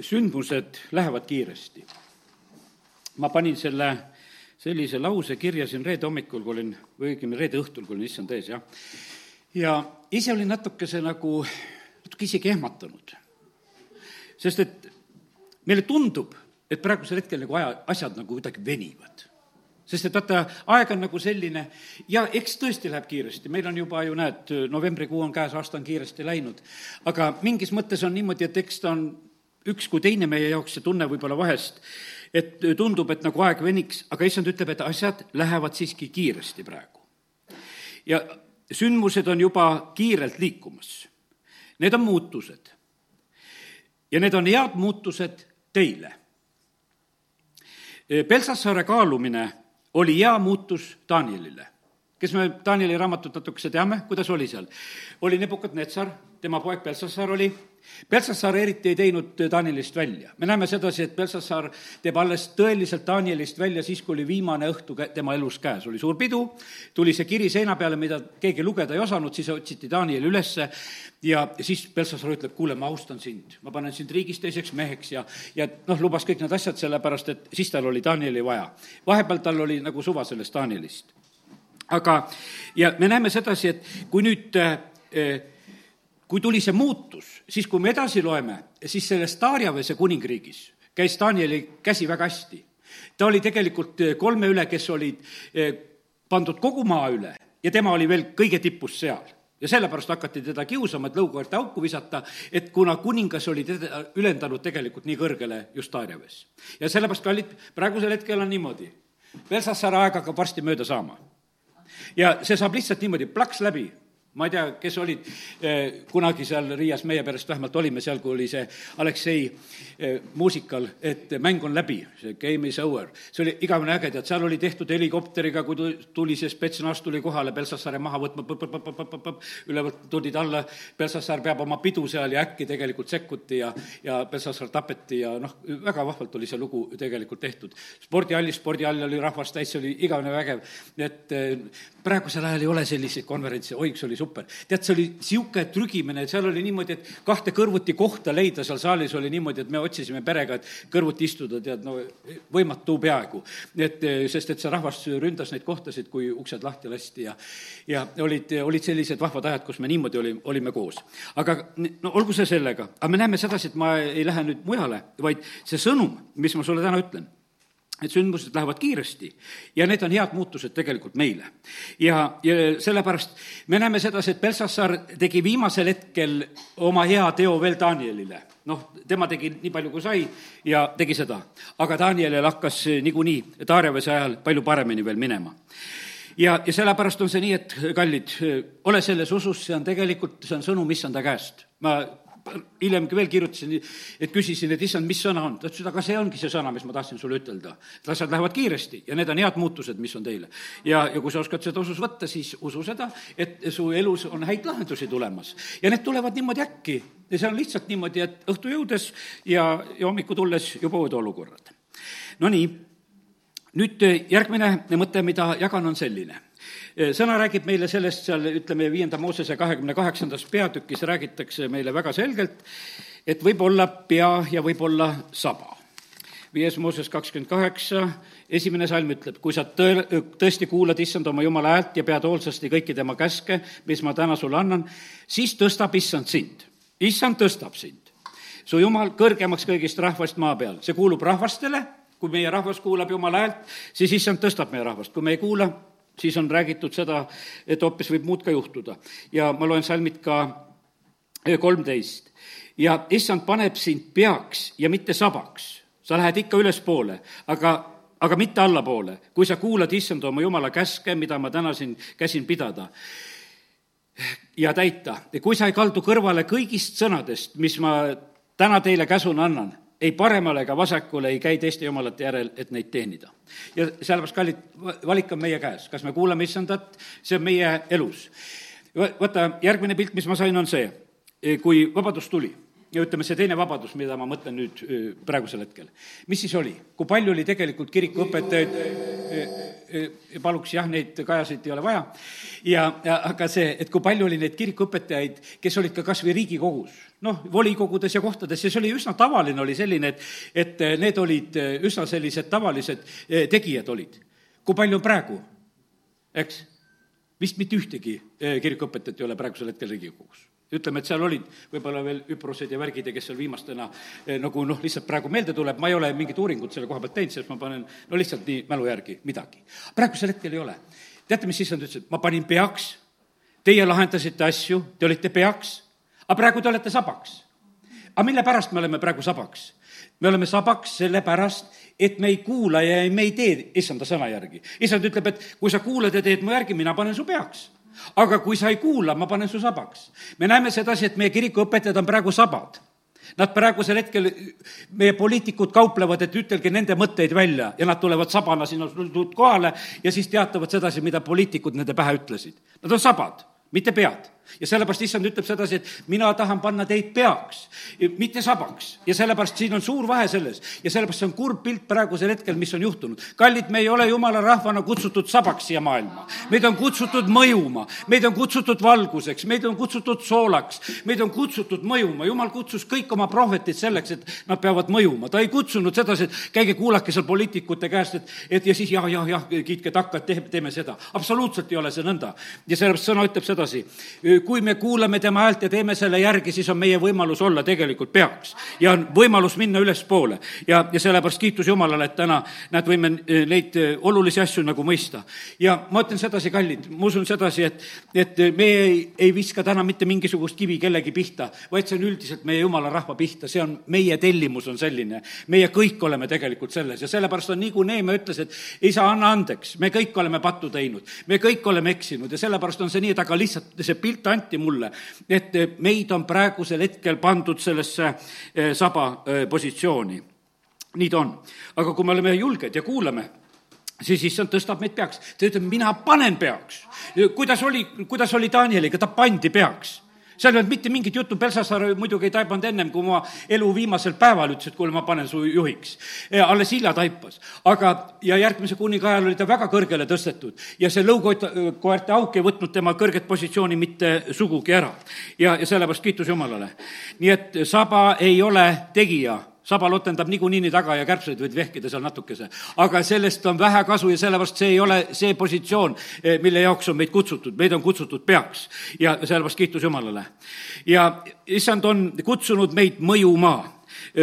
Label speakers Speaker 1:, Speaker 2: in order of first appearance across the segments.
Speaker 1: sündmused lähevad kiiresti. ma panin selle sellise lause kirja siin reede hommikul, kui olin, või õigemini reede õhtul, kui olin issand ees, jah. ja ise olin natukese nagu, natuke isegi ehmatanud. sest et meile tundub, et praegusel hetkel nagu aja, asjad nagu kuidagi venivad sest et vaata, aeg on nagu selline ja eks tõesti läheb kiiresti, meil on juba ju näed, novembrikuu on käes, aasta on kiiresti läinud. aga mingis mõttes on niimoodi, et eks ta on üks kui teine meie jaoks, see tunne võib-olla vahest, et tundub, et nagu aeg veniks, aga issand ütleb, et asjad lähevad siiski kiiresti praegu. ja sündmused on juba kiirelt liikumas. Need on muutused. ja need on head muutused teile. Pelsassaare kaalumine oli hea muutus Danielile. kes me Danieli raamatut natukese teame, kuidas oli seal? oli Nebukadnetsar, tema poeg Belsassar oli, Belsassar eriti ei teinud Danielist välja. me näeme sedasi, et Belsassar teeb alles tõeliselt Danielist välja siis, kui oli viimane õhtu tema elus käes, oli suur pidu, tuli see kiri seina peale, mida keegi lugeda ei osanud, siis otsiti Danieli ülesse ja siis Belsassar ütleb, kuule, ma austan sind, ma panen sind riigis teiseks meheks ja, ja noh, lubas kõik need asjad, sellepärast et siis tal oli Danieli vaja. vahepeal tal oli nagu suva sellest Danielist. aga, ja me näeme sedasi, et kui nüüd äh, kui tuli see muutus, siis kui me edasi loeme, siis selles Taarjavese kuningriigis käis Danieli käsi väga hästi. ta oli tegelikult eh, kolme üle, kes olid eh, pandud kogu maa üle ja tema oli veel kõige tipus seal ja sellepärast hakati teda kiusama, et lõukoerte auku visata, et kuna kuningas oli teda ülendanud tegelikult nii kõrgele just Taarjaves. ja sellepärast, kallid, praegusel hetkel on niimoodi, Belsassari aeg hakkab varsti mööda saama. ja see saab lihtsalt niimoodi plaks läbi ma ei tea, kes olid eh, kunagi seal Riias, meie perest vähemalt olime seal, kui oli see Aleksei eh, muusikal, et mäng on läbi, see game is over. see oli igavene äge, tead, seal oli tehtud helikopteriga, kui tuli see spetsnaz tuli kohale Belsassare maha võtma, ülevalt tulid alla, Belsassar peab oma pidu seal ja äkki tegelikult sekkuti ja, ja Belsassar tapeti ja noh, väga vahvalt oli see lugu tegelikult tehtud. spordihallis, spordihall oli rahvast täis, see oli igavene vägev, et eh, praegusel ajal ei ole selliseid konverentse, oi, see oli super. tead, see oli niisugune trügimine, seal oli niimoodi, et kahte kõrvuti kohta leida seal saalis oli niimoodi, et me otsisime perega, et kõrvuti istuda, tead, no võimatu peaaegu. et sest, et see rahvas ründas neid kohtasid, kui uksed lahti lasti ja ja olid, olid sellised vahvad ajad, kus me niimoodi oli, olime koos. aga no olgu see sellega, aga me näeme sedasi, et ma ei lähe nüüd mujale, vaid see sõnum, mis ma sulle täna ütlen et sündmused lähevad kiiresti ja need on head muutused tegelikult meile. ja, ja sellepärast me näeme sedasi, et Belsassar tegi viimasel hetkel oma hea teo veel Danielile. noh, tema tegi nii palju, kui sai ja tegi seda. aga Danielil hakkas niikuinii Taarjavese ajal palju paremini veel minema ja, ja sellepärast on see nii, et kallid, ole selles usus, see on tegelikult, see on sõnum issanda käest. ma hiljem veel kirjutasin, et küsisin, et issand, mis sõna on. ta ütles, et aga see ongi see sõna, mis ma tahtsin sulle ütelda. et asjad lähevad kiiresti ja need on head muutused, mis on teile. ja, ja kui sa oskad seda usus võtta, siis usu seda, et su elus on häid lahendusi tulemas. ja need tulevad niimoodi äkki ja see on lihtsalt niimoodi, et õhtu jõudes ja, ja hommiku tulles juba uued olukorrad. Nonii, nüüd järgmine mõte, mida jagan, on selline sõna räägib meile sellest seal, ütleme, viienda Moosese kahekümne kaheksandas peatükis räägitakse meile väga selgelt, et võib olla pea ja võib olla saba. viies Mooses kakskümmend kaheksa, esimene salm ütleb, kui sa tõe, tõesti kuulad issand oma jumala häält ja pead hoolsasti kõiki tema käske, mis ma täna sulle annan, siis tõstab issand sind. issand tõstab sind. su jumal kõrgemaks kõigist rahvast maa peal, see kuulub rahvastele, kui meie rahvas kuulab jumala häält, siis issand tõstab meie rahvast, kui me ei kuula, siis on räägitud seda, et hoopis võib muud ka juhtuda. ja ma loen salmid ka kolmteist. ja issand paneb sind peaks ja mitte sabaks. sa lähed ikka ülespoole, aga, aga mitte allapoole, kui sa kuulad issand oma jumala käske, mida ma täna siin käsin pidada ja täita. kui sa ei kaldu kõrvale kõigist sõnadest, mis ma täna teile käsuna annan, ei paremale ega vasakule ei käi teiste jumalate järel, et neid teenida. ja sellepärast, kallid, valik on meie käes, kas me kuulame issandat, see on meie elus. vaata, järgmine pilt, mis ma sain, on see, kui vabadus tuli ja ütleme, see teine vabadus, mida ma mõtlen nüüd praegusel hetkel. mis siis oli, kui palju oli tegelikult kirikuõpetajaid paluks jah, neid kajasid ei ole vaja. ja, ja aga see, et kui palju oli neid kirikuõpetajaid, kes olid ka kas või Riigikogus, noh, volikogudes ja kohtades ja see oli üsna tavaline, oli selline, et, et need olid üsna sellised tavalised tegijad olid. kui palju on praegu, eks? vist mitte ühtegi kirikuõpetajat ei ole praegusel hetkel Riigikogus ütleme, et seal olid võib-olla veel üprused ja värgid ja kes seal viimastena eh, nagu noh, lihtsalt praegu meelde tuleb, ma ei ole mingit uuringut selle koha pealt teinud, sest ma panen no lihtsalt nii mälu järgi midagi. praegusel hetkel ei ole. teate, mis issand ütles, et ma panin peaks, teie lahendasite asju, te olite peaks, aga praegu te olete sabaks. aga mille pärast me oleme praegu sabaks? me oleme sabaks sellepärast, et me ei kuula ja me ei tee issanda sõna järgi. issand ütleb, et kui sa kuulad ja teed mu järgi, mina panen su peaks aga kui sa ei kuula, ma panen su sabaks. me näeme sedasi, et meie kirikuõpetajad on praegu sabad. Nad praegusel hetkel, meie poliitikud kauplevad, et ütelge nende mõtteid välja ja nad tulevad sabana sinna kohale ja siis teatavad sedasi, mida poliitikud nende pähe ütlesid. Nad on sabad, mitte pead ja sellepärast issand ütleb sedasi, et mina tahan panna teid peaks, mitte sabaks. ja sellepärast siin on suur vahe selles ja sellepärast see on kurb pilt praegusel hetkel, mis on juhtunud. kallid, me ei ole jumala rahvana kutsutud sabaks siia maailma. meid on kutsutud mõjuma, meid on kutsutud valguseks, meid on kutsutud soolaks, meid on kutsutud mõjuma. jumal kutsus kõik oma prohvetid selleks, et nad peavad mõjuma. ta ei kutsunud sedasi, et käige kuulake seal poliitikute käest, et, et ja siis jah, jah, jah, kiitke takka, et teeme, seda. absoluutselt ei ole see nõnda. ja sellepärast sõna ütleb sedasi kui me kuulame tema häält ja teeme selle järgi, siis on meie võimalus olla tegelikult peaks. ja on võimalus minna ülespoole. ja, ja sellepärast kiitus Jumalale, et täna, näed, võime eh, neid eh, olulisi asju nagu mõista. ja ma ütlen sedasi, kallid, ma usun sedasi, et, et me ei, ei viska täna mitte mingisugust kivi kellegi pihta, vaid see on üldiselt meie jumala rahva pihta, see on, meie tellimus on selline. meie kõik oleme tegelikult selles ja sellepärast on nii, kui Neeme ütles, et isa, anna andeks, me kõik oleme pattu teinud, me kõik oleme eksinud ja sellepärast on see nii, et aga lihtsalt see pilt anti mulle, et meid on praegusel hetkel pandud sellesse eh, saba eh, positsiooni. nii ta on. aga kui me oleme julged ja kuulame, siis issand tõstab meid peaks. ta ütleb, mina panen peaks. kuidas oli, kuidas oli Danieliga, ta pandi peaks seal ei olnud mitte mingit juttu, Belsasaar muidugi ei taibanud ennem, kui ma elu viimasel päeval ütles, et kuule, ma panen su juhiks. alles hilja taipas. aga, ja järgmise kuninga ajal oli ta väga kõrgele tõstetud ja see lõukoerte auk ei võtnud tema kõrget positsiooni mitte sugugi ära. ja, ja sellepärast kiitus Jumalale. nii et saba ei ole tegija sabal otendab niikuinii nii taga ja kärbseid võid vehkida seal natukese. aga sellest on vähe kasu ja sellepärast see ei ole see positsioon, eh, mille jaoks on meid kutsutud, meid on kutsutud peaks. ja sellepärast kiitus Jumalale. ja issand on kutsunud meid mõjuma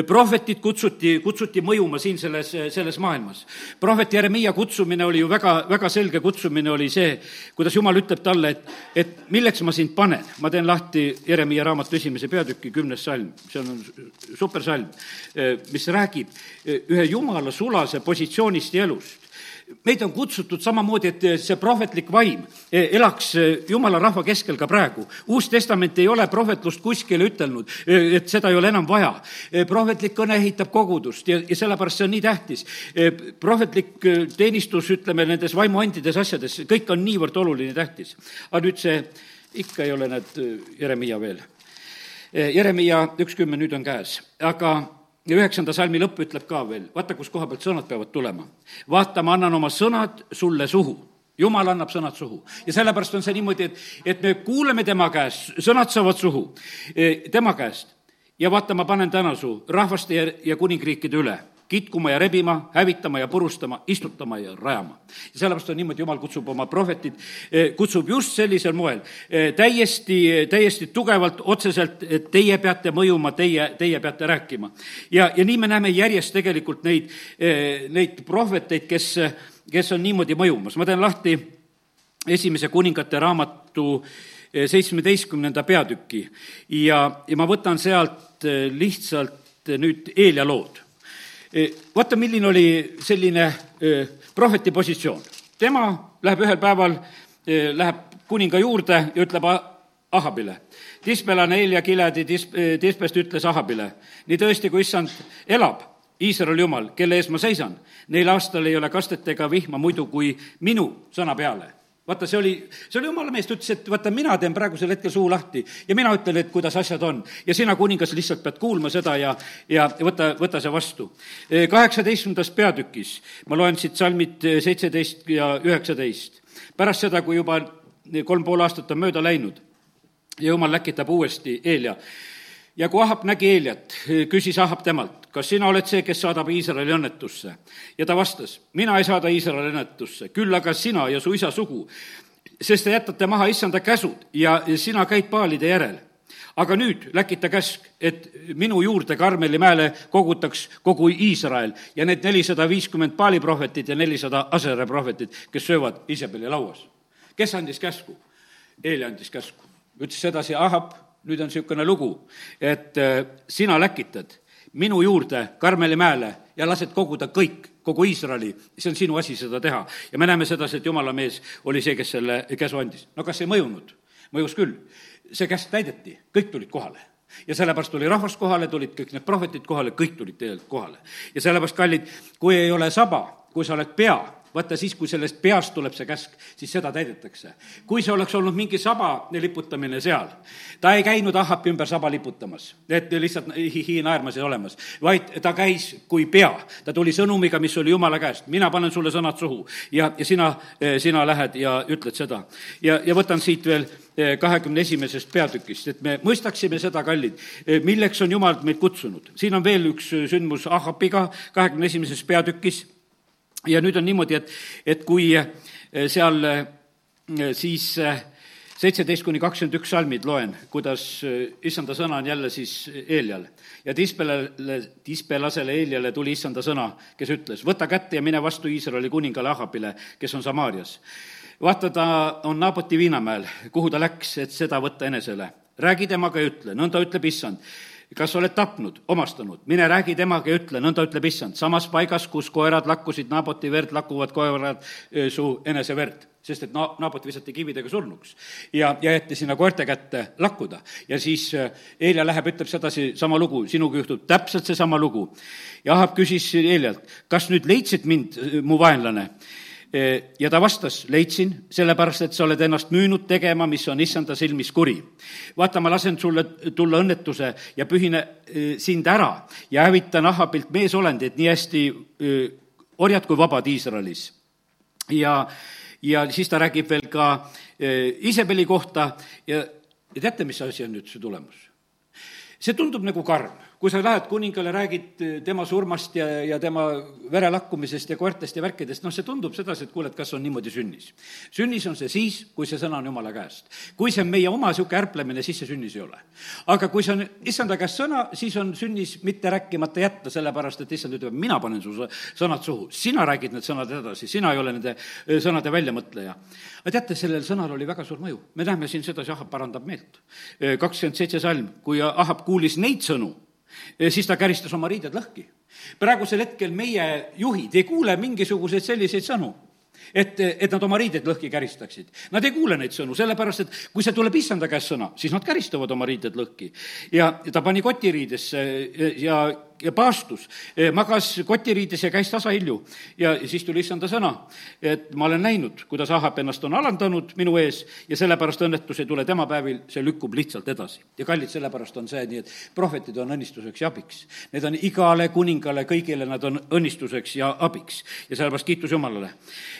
Speaker 1: prohvetid kutsuti, kutsuti mõjuma siin selles, selles maailmas. prohvet Jeremiia kutsumine oli ju väga, väga selge kutsumine oli see, kuidas Jumal ütleb talle, et, et milleks ma sind panen. ma teen lahti Jeremiia raamatu esimese peatüki kümnes salm, see on supersalm, mis räägib ühe jumala sulase positsioonist ja elust meid on kutsutud samamoodi, et see prohvetlik vaim elaks jumala rahva keskel ka praegu. uus Testament ei ole prohvetlust kuskile ütelnud, et seda ei ole enam vaja. prohvetlik kõne ehitab kogudust ja, ja sellepärast see on nii tähtis. prohvetlik teenistus, ütleme, nendes vaimuandides asjades, kõik on niivõrd oluline tähtis. aga nüüd see, ikka ei ole, näed, Jeremiia veel. Jeremiia üks kümme nüüd on käes, aga ja üheksanda salmi lõpp ütleb ka veel, vaata, kus koha pealt sõnad peavad tulema. vaata, ma annan oma sõnad sulle suhu jumal annab sõnad suhu ja sellepärast on see niimoodi, et, et me kuuleme tema käest, sõnad saavad suhu e, tema käest. ja vaata, ma panen täna su rahvaste ja, ja kuningriikide üle kitkuma ja rebima, hävitama ja purustama, istutama ja rajama. ja sellepärast on niimoodi, jumal kutsub oma prohvetid, eh, kutsub just sellisel moel, eh, täiesti, täiesti tugevalt, otseselt, et teie peate mõjuma, teie, teie peate rääkima. ja, ja nii me näeme järjest tegelikult neid, eh, neid prohveteid, kes, kes on niimoodi mõjumas. ma teen lahti esimese kuningate raamatu seitsmeteistkümnenda peatüki ja, ja ma võtan sealt lihtsalt nüüd Eelia lood vaata, milline oli selline prohveti positsioon. tema läheb ühel päeval, läheb kuninga juurde ja ütleb Ahabile. Tispelane Helja Kiledi tis-, Tispest ütles Ahabile, nii tõesti, kui issand elab, Iisraeli jumal, kelle ees ma seisan, neil aastal ei ole kastet ega vihma muidu kui minu sõna peale vaata, see oli, see oli jumala mees, ta ütles, et vaata, mina teen praegusel hetkel suu lahti ja mina ütlen, et kuidas asjad on. ja sina, kuningas, lihtsalt pead kuulma seda ja, ja võta, võta see vastu. kaheksateistkümnendas peatükis, ma loen siit salmid seitseteist ja üheksateist. pärast seda, kui juba kolm pool aastat on mööda läinud ja jumal läkitab uuesti Eelia ja kui Ahab nägi Eeliat, küsis Ahab temalt, kas sina oled see, kes saadab Iisraeli õnnetusse? ja ta vastas, mina ei saada Iisraeli õnnetusse, küll aga sina ja su isa sugu, sest te jätate maha issanda käsud ja sina käid paalide järel. aga nüüd läkita käsk, et minu juurde Karmeli mäele kogutaks kogu Iisrael ja need nelisada viiskümmend paaliprohvetit ja nelisada asere prohvetit, kes söövad Iisabeli lauas. kes andis käsku? Eeli andis käsku. ütles sedasi Ahab nüüd on niisugune lugu, et äh, sina läkitad minu juurde Karmeli mäele ja lased koguda kõik, kogu Iisraeli, see on sinu asi seda teha. ja me näeme sedasi, et jumala mees oli see, kes selle käsu andis. no kas ei mõjunud? mõjus küll. see käsk täideti, kõik tulid kohale ja sellepärast tuli rahvas kohale, tulid kõik need prohvetid kohale, kõik tulid tegelikult kohale. ja sellepärast, kallid, kui ei ole saba, kui sa oled pea, vaata siis, kui sellest peast tuleb see käsk, siis seda täidetakse. kui see oleks olnud mingi saba liputamine seal, ta ei käinud Ahapi ümber saba liputamas, et lihtsalt hihi naermas ja olemas, vaid ta käis kui pea. ta tuli sõnumiga, mis oli Jumala käest, mina panen sulle sõnad suhu ja, ja sina, sina lähed ja ütled seda. ja, ja võtan siit veel eh, kahekümne esimesest peatükist, et me mõistaksime seda, kallid, eh, milleks on Jumal meid kutsunud. siin on veel üks sündmus Ahapiga kahekümne esimeses peatükis ja nüüd on niimoodi, et, et kui eh, seal eh, siis eh, seitseteist kuni kakskümmend üks salmid loen, kuidas issanda sõna on jälle siis Eelial. ja Tispelale, Tispelasele Eeliale tuli issanda sõna, kes ütles, võta kätte ja mine vastu Iisraeli kuningale Ahapile, kes on Samaarias. vaata, ta on Naaboti viinamäel, kuhu ta läks, et seda võtta enesele. räägi temaga ja ütle, nõnda ütleb issand kas oled tapnud, omastanud, mine räägi temaga ja ütle, nõnda ütleb issand, samas paigas, kus koerad lakkusid Naaboti verd, lakkuvad koerad su enese verd sest et na-, Naabot visati kividega surnuks. ja, ja jäeti sinna koerte kätte lakkuda. ja siis Eelia läheb, ütleb sedasi sama lugu, sinuga juhtub täpselt seesama lugu. ja Ahab küsis Eelialt, kas nüüd leidsid mind, mu vaenlane? Ja ta vastas, leidsin, sellepärast et sa oled ennast müünud tegema, mis on issanda silmis kuri. vaata, ma lasen sulle tulla õnnetuse ja pühine sind ära ja hävitan Ahabilt meesolendid nii hästi orjad kui vabad Iisraelis. ja, ja siis ta räägib veel ka Iisabeli kohta ja, ja teate, mis asi on nüüd see tulemus? see tundub nagu karm kui sa lähed kuningale, räägid eh, tema surmast ja, ja tema verelakkumisest ja koertest ja värkidest, noh, see tundub sedasi, et kuule, et kas on niimoodi sünnis. sünnis on see siis, kui see sõna on jumala käest. kui see on meie oma niisugune ärplemine, siis see sünnis ei ole. aga kui see on issanda käest sõna, siis on sünnis mitte rääkimata jätta, sellepärast et issand ütleb, mina panen su sõnad suhu, sina räägid need sõnad edasi, sina ei ole nende eh, sõnade väljamõtleja. aga teate, sellel sõnal oli väga suur mõju. me näeme siin sedasi, Ahab parandab meelt. Eh, kakskümmend seitse salm, kui Ahab kuulis neid sõnu, siis ta käristas oma riided lõhki. praegusel hetkel meie juhid ei kuule mingisuguseid selliseid sõnu et, et nad oma riided lõhki käristaksid. Nad ei kuule neid sõnu, sellepärast et kui see tuleb issanda käest sõna, siis nad käristavad oma riided lõhki. ja ta pani kotiriidesse ja paastus, e, magas kotiriides ja käis tasahilju. ja siis tuli issanda sõna, et ma olen näinud, kuidas Ahab ennast on alandanud minu ees ja sellepärast õnnetus ei tule tema päevil, see lükkub lihtsalt edasi. ja kallid, sellepärast on see nii, et prohvetid on õnnistuseks ja abiks. Need on igale kuningale, kõigile nad on õnnistuseks ja abiks. ja sellepärast kiitus Jumalale.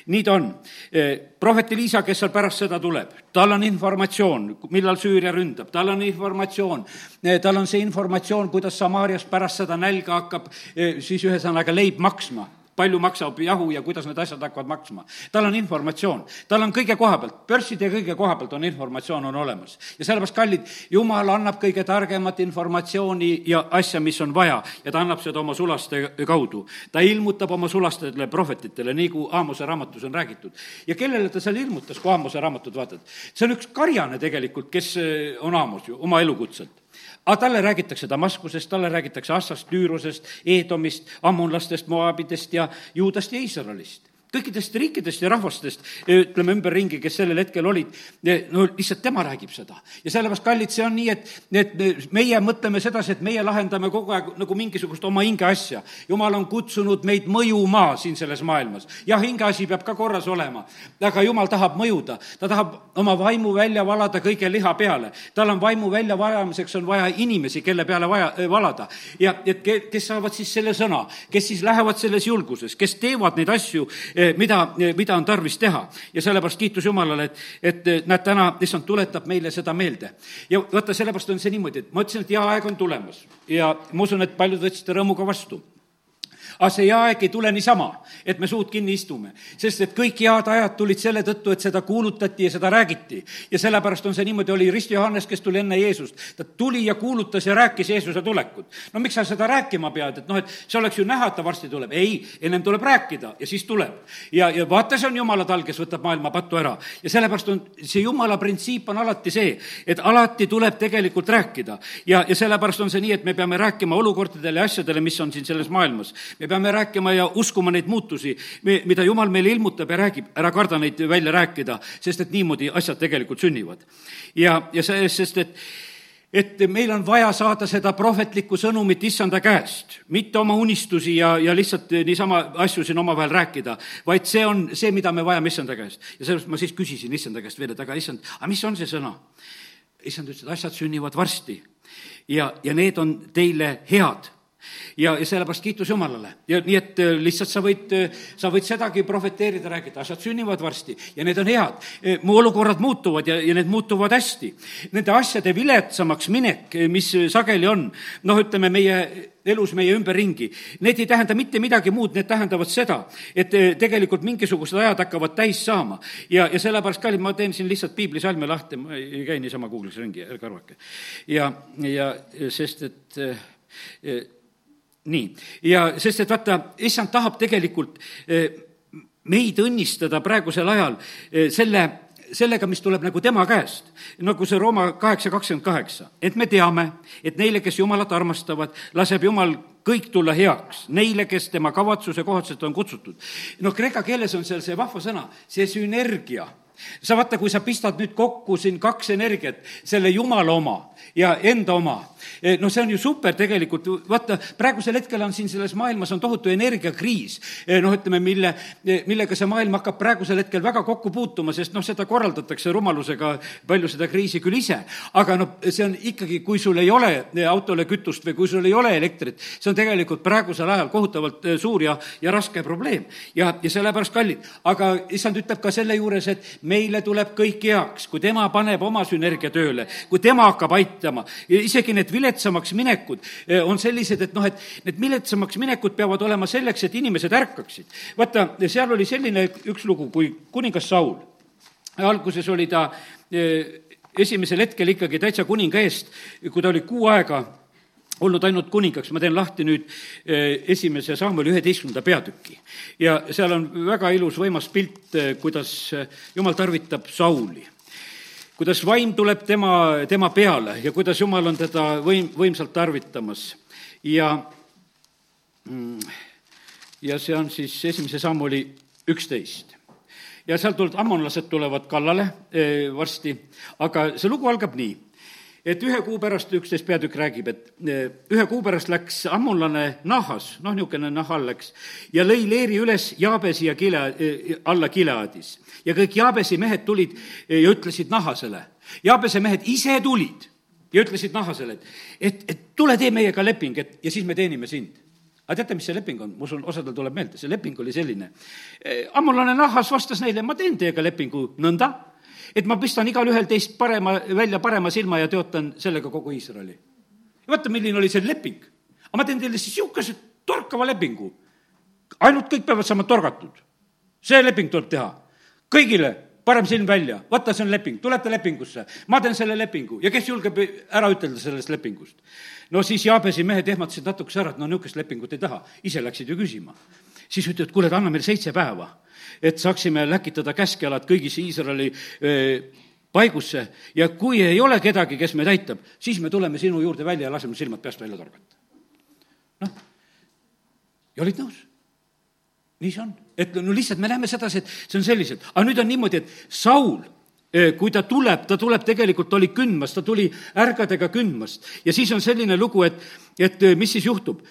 Speaker 1: nii ta on. E, prohvet Liisa, kes seal pärast seda tuleb, tal on informatsioon, millal Süüria ründab, tal on informatsioon, e, tal on see informatsioon, kuidas Samaarias pärast seda nälga hakkab eh, siis ühesõnaga leib maksma palju maksab jahu ja kuidas need asjad hakkavad maksma. tal on informatsioon, tal on kõige koha pealt, börside kõige koha pealt on informatsioon on olemas. ja sellepärast, kallid, jumal annab kõige targemat informatsiooni ja asja, mis on vaja ja ta annab seda oma sulaste kaudu. ta ilmutab oma sulastele prohvetitele, nii kui Aamose raamatus on räägitud. ja kellele ta seal ilmutas, kui Aamose raamatut vaatad? see on üks karjane tegelikult, kes eh, on Aamos ju, oma elukutselt aga talle räägitakse Damaskusest, talle räägitakse Assast, Tüürosest, Eedomist, ammunlastest, Moabidest ja Juudast ja Iisraelist kõikidest riikidest ja rahvastest, ütleme ümberringi, kes sellel hetkel olid, no lihtsalt tema räägib seda. ja sellepärast, kallid, see on nii, et, et meie mõtleme sedasi, et meie lahendame kogu aeg nagu mingisugust oma hinge asja. jumal on kutsunud meid mõjuma siin selles maailmas. jah, hingeasi peab ka korras olema, aga jumal tahab mõjuda, ta tahab oma vaimu välja valada kõige liha peale. tal on vaimu väljavalamiseks on vaja inimesi, kelle peale vaja, valada. ja, et kes saavad siis selle sõna, kes siis lähevad selles julguses, kes teevad neid asju, mida, eh, mida on tarvis teha. ja sellepärast kiitus Jumalale, et, et eh, näed, täna issand tuletab meile seda meelde. ja vaata, sellepärast on see niimoodi, et ma ütlesin, et hea aeg on tulemas ja ma usun, et paljud võtsid rõõmuga vastu aga see hea aeg ei tule niisama, et me suud kinni istume, sest et kõik head ajad tulid selle tõttu, et seda kuulutati ja seda räägiti. ja sellepärast on see niimoodi, oli Rist Johannes, kes tuli enne Jeesust. ta tuli ja kuulutas ja rääkis Jeesuse tulekut. no miks sa seda rääkima pead, et noh, et see oleks ju näha, et ta varsti tuleb. ei, ennem tuleb rääkida ja siis tuleb. ja, ja vaata, see on Jumala tal, kes võtab maailma pattu ära. ja sellepärast on see Jumala printsiip on alati see, et alati tuleb tegelikult rääkida. ja, ja sellepärast on see nii, et me peame rääkima olukordadele ja asjadele, mis on siin selles maailmas. me me peame rääkima ja uskuma neid muutusi, mida Jumal meile ilmutab ja räägib, ära karda neid välja rääkida, sest et niimoodi asjad tegelikult sünnivad. ja, ja see, sest et et meil on vaja saada seda prohvetlikku sõnumit issanda käest, mitte oma unistusi ja, ja lihtsalt niisama asju siin omavahel rääkida, vaid see on see, mida me vajame issanda käest. ja sellepärast ma siis küsisin issanda käest veel, et aga issand, aga mis on see sõna? issand ütles, et asjad sünnivad varsti ja, ja need on teile head ja, ja sellepärast kiitus Jumalale. ja nii, et äh, lihtsalt sa võid, äh, sa võid sedagi prohveteerida, rääkida, asjad sünnivad varsti ja need on head. Äh, mu olukorrad muutuvad ja, ja need muutuvad hästi. Nende asjade viletsamaks minek, mis sageli on, noh, ütleme meie elus meie ümberringi. Need ei tähenda mitte midagi muud, need tähendavad seda, et tegelikult mingisugused ajad hakkavad täis saama. ja, ja sellepärast, kallid, ma teen siin lihtsalt piiblisalme lahti, ma ei käi niisama Google'is ringi, ärge arvake. ja, ja sest et nii, ja sest, et vaata, issand tahab tegelikult eh, meid õnnistada praegusel ajal eh, selle, sellega, mis tuleb nagu tema käest. nagu see Rooma kaheksa kakskümmend kaheksa, et me teame, et neile, kes Jumalat armastavad, laseb Jumal kõik tulla heaks, neile, kes tema kavatsuse kohaselt on kutsutud. noh, kreeka keeles on seal see vahva sõna, see sünergia sa vaata, kui sa pistad nüüd kokku siin kaks energiat, selle Jumala oma ja enda oma, eh, no see on ju super tegelikult, vaata, praegusel hetkel on siin selles maailmas on tohutu energiakriis. Eh, noh, ütleme, mille, eh, millega see maailm hakkab praegusel hetkel väga kokku puutuma, sest noh, seda korraldatakse rumalusega palju seda kriisi küll ise. aga noh, see on ikkagi, kui sul ei ole autole kütust või kui sul ei ole elektrit, see on tegelikult praegusel ajal kohutavalt suur ja, ja raske probleem. ja, ja sellepärast kallid, aga issand ütleb ka selle juures, et meile tuleb kõik heaks, kui tema paneb oma sünergia tööle, kui tema hakkab aitama. isegi need viletsamaks minekud eh, on sellised, et noh, et need viletsamaks minekud peavad olema selleks, et inimesed ärkaksid. vaata, seal oli selline üks lugu, kui kuningas Saul, alguses oli ta eh, esimesel hetkel ikkagi täitsa kuninga eest, kui ta oli kuu aega olnud ainult kuningaks, ma teen lahti nüüd eh, esimese Samueli üheteistkümnenda peatüki. ja seal on väga ilus võimas pilt, eh, kuidas eh, jumal tarvitab Sauli. kuidas vaim tuleb tema, tema peale ja kuidas jumal on teda võim, võimsalt tarvitamas. ja, mm, ja see on siis esimese Samueli üksteist ja sealt tulevad, ammonlased tulevad kallale varsti, aga see lugu algab nii et ühe kuu pärast, üksteist peatükk räägib, et e, ühe kuu pärast läks ammonlane Nahas, noh, niisugune Nahal läks, ja lõi leeri üles Jaabesi ja Kile, e, alla Gileadis. ja kõik Jaabesi mehed tulid e, ja ütlesid Nahasele, Jaabese mehed ise tulid ja ütlesid Nahasele, et, et, et tule tee meiega leping, et ja siis me teenime sind aga teate, mis see leping on? ma usun, osadel tuleb meelde, see leping oli selline. ammulane Nahas vastas neile, ma teen teiega lepingu nõnda, et ma pistan igalühel teist parema, välja parema silma ja teotan sellega kogu Iisraeli. vaata, milline oli see leping. aga ma teen teile siis niisuguse torkava lepingu. ainult kõik peavad saama torgatud. see leping tuleb teha. kõigile parem silm välja, vaata, see on leping, tulete lepingusse, ma teen selle lepingu ja kes julgeb ära ütelda sellest lepingust? no siis Jaabesi mehed ehmatasid natukese ära, et no niisugust lepingut ei taha, ise läksid ju küsima. siis ütlevad, kuule, anna meile seitse päeva et saaksime läkitada käskjalad kõigisse Iisraeli paigusse ja kui ei ole kedagi, kes meid aitab, siis me tuleme sinu juurde välja ja laseme silmad peast välja torgata. noh, ja olid nõus. nii see on, et no lihtsalt me näeme sedasi, et see on selliselt, aga nüüd on niimoodi, et Saul kui ta tuleb, ta tuleb tegelikult, ta oli kündmas, ta tuli ärgadega kündmast ja siis on selline lugu, et, et mis siis juhtub.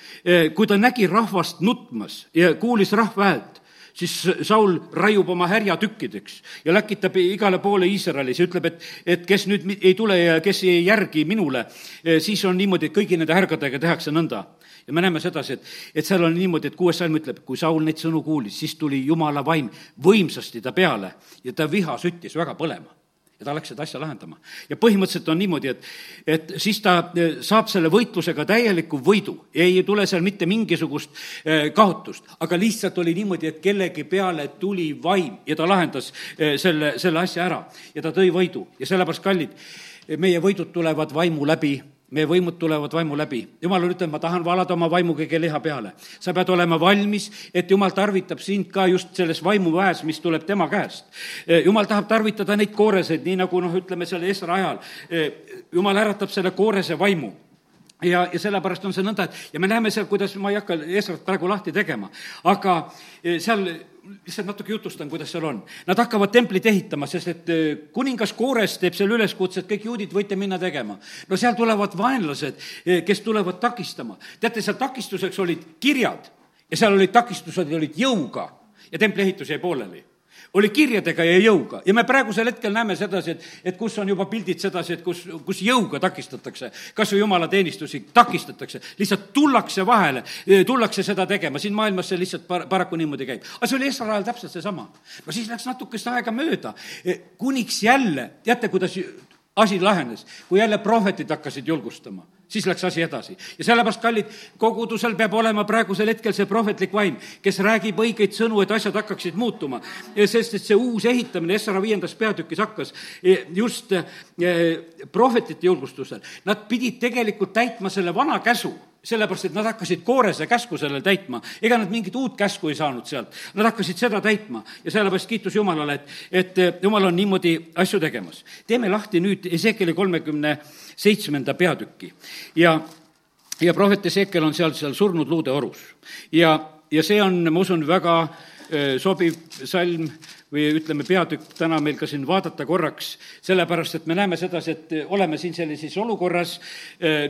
Speaker 1: Kui ta nägi rahvast nutmas ja kuulis rahva häält, siis Saul raiub oma härja tükkideks ja läkitab igale poole Iisraelis ja ütleb, et, et kes nüüd ei tule ja kes ei järgi minule, siis on niimoodi, et kõigi nende härgadega tehakse nõnda. Ja me näeme sedasi, et, et seal on niimoodi, et kuues salm ütleb, kui Saul neid sõnu kuulis, siis tuli jumala vaim võimsasti ta peale ja ta viha süttis väga põlema ja ta läks seda asja lahendama. ja põhimõtteliselt on niimoodi, et, et siis ta e, saab selle võitlusega täieliku võidu, ei tule seal mitte mingisugust e, kaotust, aga lihtsalt oli niimoodi, et kellegi peale tuli vaim ja ta lahendas e, selle, selle asja ära. Ja ta tõi võidu. Ja sellepärast, kallid, meie võidud tulevad vaimu läbi meie võimud tulevad vaimu läbi. jumal ütelnud, ma tahan valada oma vaimu kõige liha peale. sa pead olema valmis, et jumal tarvitab sind ka just selles vaimuväes, mis tuleb tema käest. Eh, jumal tahab tarvitada neid kooreseid, nii nagu noh, ütleme selle Esra ajal. Eh, jumal äratab selle koorese vaimu ja, ja sellepärast on see nõnda, et ja me näeme seal, kuidas, ma ei hakka Esrat praegu lahti tegema, aga eh, seal lihtsalt natuke jutustan, kuidas seal on. Nad hakkavad templit ehitama, sest et äh, kuningas Koores teeb seal üleskutse, et kõik juudid võite minna tegema. no seal tulevad vaenlased, äh, kes tulevad takistama. teate, seal takistuseks olid kirjad ja seal olid takistused, olid jõuga ja templi ehitus jäi pooleli oli kirjadega ja jõuga. Ja me praegusel hetkel näeme sedasi, et, et kus on juba pildid sedasi, et kus, kus jõuga takistatakse, kas või jumalateenistusi takistatakse, lihtsalt tullakse vahele, tullakse seda tegema, siin maailmas see lihtsalt par-, paraku niimoodi käib. aga see oli Esra ajal täpselt seesama. no siis läks natukest aega mööda, kuniks jälle, teate, kuidas asi lahenes, kui jälle prohvetid hakkasid julgustama siis läks asi edasi. ja sellepärast, kallid, kogudusel peab olema praegusel hetkel see prohvetlik vaim, kes räägib õigeid sõnu, et asjad hakkaksid muutuma. sest et see uus ehitamine Essara viiendas peatükis hakkas e, just e, prohvetite julgustusel. Nad pidid tegelikult täitma selle vana käsu sellepärast, et nad hakkasid koorese käsku sellel täitma. ega nad mingit uut käsku ei saanud sealt, nad hakkasid seda täitma ja sellepärast kiitus Jumalale, et, et Jumal on niimoodi asju tegemas. teeme lahti nüüd Ezekeli kolmekümne seitsmenda peatüki ja, ja prohvet Ezekiel on seal, seal surnud luude orus. ja, ja see on, ma usun, väga sobiv salm või ütleme, peatükk täna meil ka siin vaadata korraks, sellepärast et me näeme sedasi, et oleme siin sellises olukorras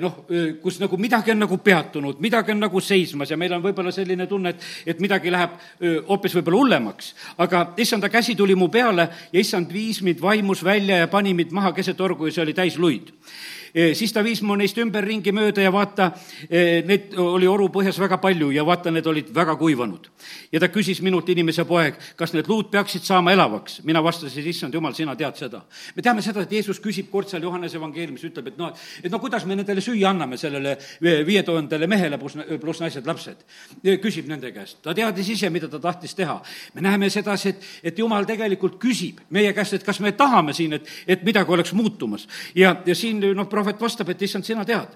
Speaker 1: noh, kus nagu midagi on nagu peatunud, midagi on nagu seismas ja meil on võib-olla selline tunne, et, et midagi läheb hoopis võib-olla hullemaks. aga issanda käsi tuli mu peale ja issand viis mind vaimus välja ja pani mind maha keset orgu ja see oli täis luid Eh, siis ta viis mu neist ümberringi mööda ja vaata, eh, neid oli oru põhjas väga palju ja vaata, need olid väga kuivanud. ja ta küsis minult, inimese poeg, kas need luud peaksid saama elavaks? mina vastasin, issand jumal, sina tead seda. me teame seda, et Jeesus küsib kord seal Johannese evangeeliumis, ütleb, et noh, et no kuidas me nendele süüa anname, sellele viie tuhandele mehele pluss, pluss naised, lapsed. küsib nende käest, ta teadis ise, mida ta tahtis teha. me näeme sedasi, et, et jumal tegelikult küsib meie käest, et kas me tahame siin, et, et midagi oleks muutumas. ja, ja siin noh, prohvet vastab, et issand, sina tead.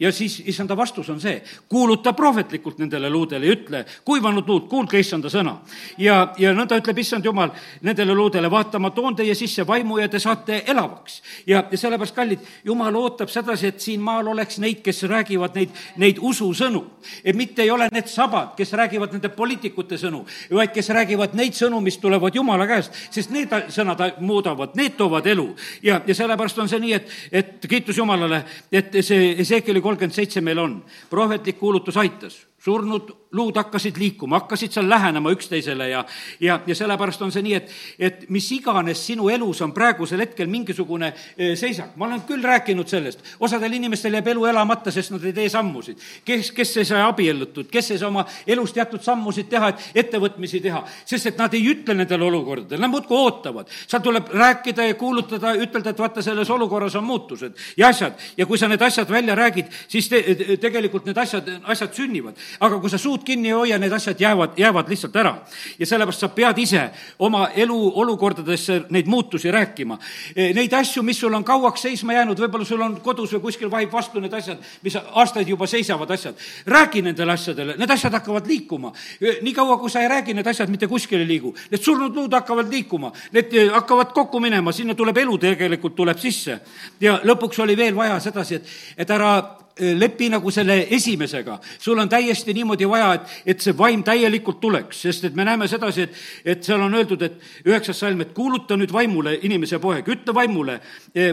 Speaker 1: Ja siis issanda vastus on see, kuuluta prohvetlikult nendele luudele ja ütle, kuivanud luud, kuulge issanda sõna. ja, ja nõnda ütleb issand jumal nendele luudele, vaata, ma toon teie sisse vaimu ja te saate elavaks. ja, ja sellepärast, kallid, jumal ootab sedasi, et siin maal oleks neid, kes räägivad neid, neid ususõnu. et mitte ei ole need sabad, kes räägivad nende poliitikute sõnu, vaid kes räägivad neid sõnu, mis tulevad Jumala käest, sest need sõnad muudavad, need toovad elu. ja, ja sellepärast on see nii, et, et kiitus Jumalale, et see Ezekeli kolmkümmend seitse meil on. prohvetlik kuulutus aitas surnud luud hakkasid liikuma, hakkasid seal lähenema üksteisele ja, ja, ja sellepärast on see nii, et, et mis iganes sinu elus on praegusel hetkel mingisugune eh, seisak, ma olen küll rääkinud sellest, osadel inimestel jääb elu elamata, sest nad ei tee sammusid. kes, kes ei saa abiellutud, kes ei saa oma elus teatud sammusid teha, et ettevõtmisi teha, sest et nad ei ütle nendele olukordadele, nad muudkui ootavad. seal tuleb rääkida ja kuulutada, ütelda, et vaata, selles olukorras on muutused. Ja asjad. Ja kui sa need asjad välja räägid, siis te, tegelikult need asjad, asjad sünnivad aga kui sa suud kinni ei hoia, need asjad jäävad, jäävad lihtsalt ära. ja sellepärast sa pead ise oma elu olukordadesse neid muutusi rääkima. E, neid asju, mis sul on kauaks seisma jäänud, võib-olla sul on kodus või kuskil vahib vastu need asjad, mis aastaid juba seisavad asjad. räägi nendele asjadele, need asjad hakkavad liikuma. E, niikaua, kui sa ei räägi, need asjad mitte kuskile ei liigu. Need surnud luud hakkavad liikuma, need e, hakkavad kokku minema, sinna tuleb elu tegelikult, tuleb sisse. ja lõpuks oli veel vaja sedasi, et, et ära lepi nagu selle esimesega. sul on täiesti niimoodi vaja, et, et see vaim täielikult tuleks, sest et me näeme sedasi, et, et seal on öeldud, et üheksas salm, et kuuluta nüüd vaimule, inimese poeg, ütle vaimule,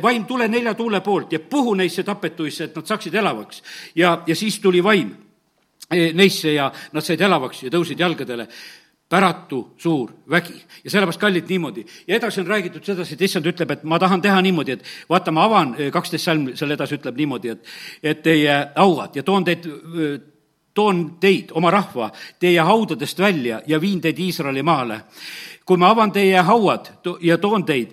Speaker 1: vaim, tule nelja tuule poolt ja puhu neisse tapetuisse, et nad saaksid elavaks. ja, ja siis tuli vaim neisse ja nad said elavaks ja tõusid jalgadele päratu suur vägi. ja sellepärast, kallid, niimoodi. ja edasi on räägitud sedasi, et issand ütleb, et ma tahan teha niimoodi, et vaata, ma avan, kaksteist salm seal edasi ütleb niimoodi, et et teie hauad ja toon teid toon teid, oma rahva, teie haudadest välja ja viin teid Iisraeli maale. kui ma avan teie hauad ja toon teid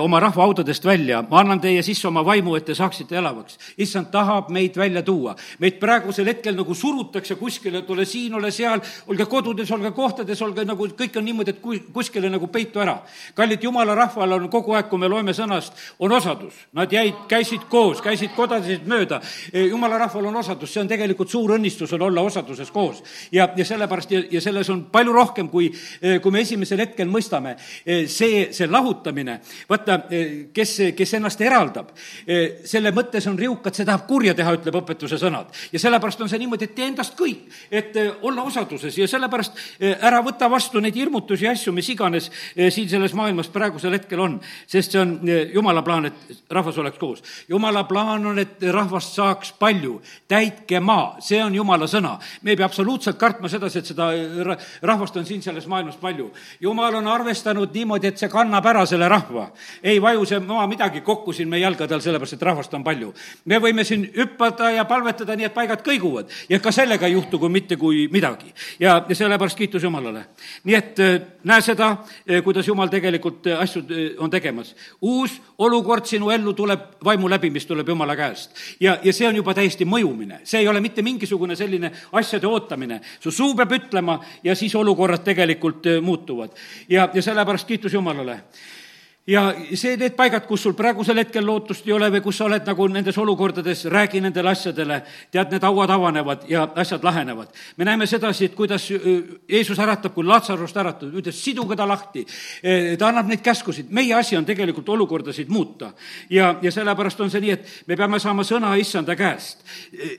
Speaker 1: oma rahva haudadest välja, ma annan teie sisse oma vaimu, et te saaksite elavaks. issand tahab meid välja tuua. meid praegusel hetkel nagu surutakse kuskile, et ole siin, ole seal, olge kodudes, olge kohtades, olge nagu, kõik on niimoodi, et kuskile nagu peitu ära. kallid jumala rahval on kogu aeg, kui me loeme sõnast, on osadus. Nad jäid, käisid koos, käisid kodasid mööda. Eh, jumala rahval on osadus, see on tegelikult suur õnnistus, on olla osaduses koos. ja, ja sellepärast ja, ja selles on palju rohkem, kui, eh, kui me esimesel hetkel mõistame. see, see lahutamine vaata, eh, kes, kes ennast eraldab, eh, selle mõttes on riukad, see tahab kurja teha, ütleb õpetuse sõnad. ja sellepärast on see niimoodi, et tee endast kõik, et eh, olla osaduses ja sellepärast ära võta vastu neid hirmutusi ja asju, mis iganes siin selles maailmas praegusel hetkel on, sest see on jumala plaan, et rahvas oleks koos. jumala plaan on, et rahvast saaks palju, täitke maa, see on jumala sõna. me ei pea absoluutselt kartma sedasi, et seda rahvast on siin selles maailmas palju. jumal on arvestanud niimoodi, et see kannab ära selle rahva ei vaju see maa midagi kokku siin meie jalgade all, sellepärast et rahvast on palju. me võime siin hüppada ja palvetada nii, et paigad kõiguvad ja ka sellega ei juhtu kui mitte kui midagi. ja, ja sellepärast kiitus Jumalale. nii et äh, näe seda, äh, kuidas Jumal tegelikult äh, asju on tegemas. uus olukord sinu ellu tuleb vaimu läbi, mis tuleb Jumala käest. ja, ja see on juba täiesti mõjumine, see ei ole mitte mingisugune selline asjade ootamine. su suu peab ütlema ja siis olukorrad tegelikult muutuvad. ja, ja sellepärast kiitus Jumalale ja see, need paigad, kus sul praegusel hetkel lootust ei ole või kus sa oled nagu nendes olukordades, räägi nendele asjadele, tead, need hauad avanevad ja asjad lahenevad. me näeme sedasi, et kuidas Jeesus äratab, kui Latsarust äratab, ütles, siduge ta lahti. ta annab neid käskusid, meie asi on tegelikult olukordasid muuta. ja, ja sellepärast on see nii, et me peame saama sõna issanda käest.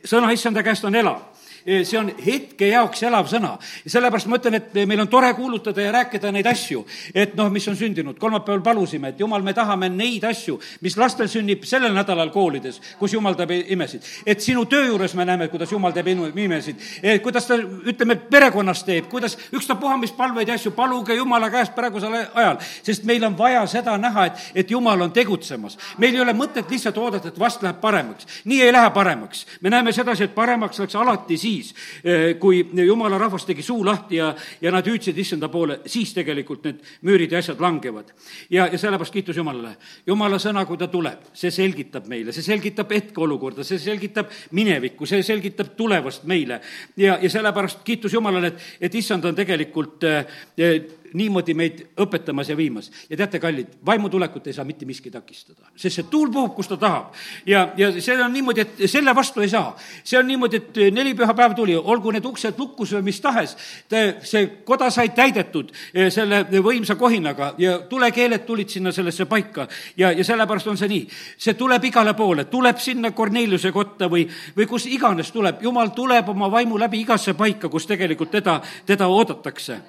Speaker 1: sõna issanda käest on elav see on hetke jaoks elav sõna. ja sellepärast ma ütlen, et meil on tore kuulutada ja rääkida neid asju, et noh, mis on sündinud. kolmapäeval palusime, et jumal, me tahame neid asju, mis lastel sünnib sellel nädalal koolides, kus jumal teeb imesid. et sinu töö juures me näeme, kuidas jumal teeb imesid, kuidas ta, ütleme, perekonnas teeb, kuidas ükstapuha, mis palveid ja asju, paluge jumala käest praegusel ajal, sest meil on vaja seda näha, et, et jumal on tegutsemas. meil ei ole mõtet lihtsalt oodata, et vast läheb paremaks. nii ei lähe paremaks. me näeme sedasi, et paremaks läks alati siis, siis, eh, kui jumala rahvas tegi suu lahti ja, ja nad hüüdsid issanda poole, siis tegelikult need müürid ja asjad langevad. ja, ja sellepärast kiitus Jumalale. Jumala sõna, kui ta tuleb, see selgitab meile, see selgitab hetkeolukorda, see selgitab minevikku, see selgitab tulevast meile. ja, ja sellepärast kiitus Jumalale, et, et issand on tegelikult äh, niimoodi meid õpetamas ja viimas. ja teate, kallid, vaimutulekut ei saa mitte miski takistada, sest see tuul puhub, kus ta tahab. ja, ja see on niimoodi, et selle vastu ei saa. see on niimoodi, et nelipühapäev tuli, olgu need uksed lukus või mis tahes, see koda sai täidetud eh, selle võimsa kohinaga ja tulekeeled tulid sinna sellesse paika ja, ja sellepärast on see nii. see tuleb igale poole, tuleb sinna Korneliuse kotta või, või kus iganes tuleb, jumal tuleb oma vaimu läbi igasse paika, kus tegelikult teda, teda oodatakse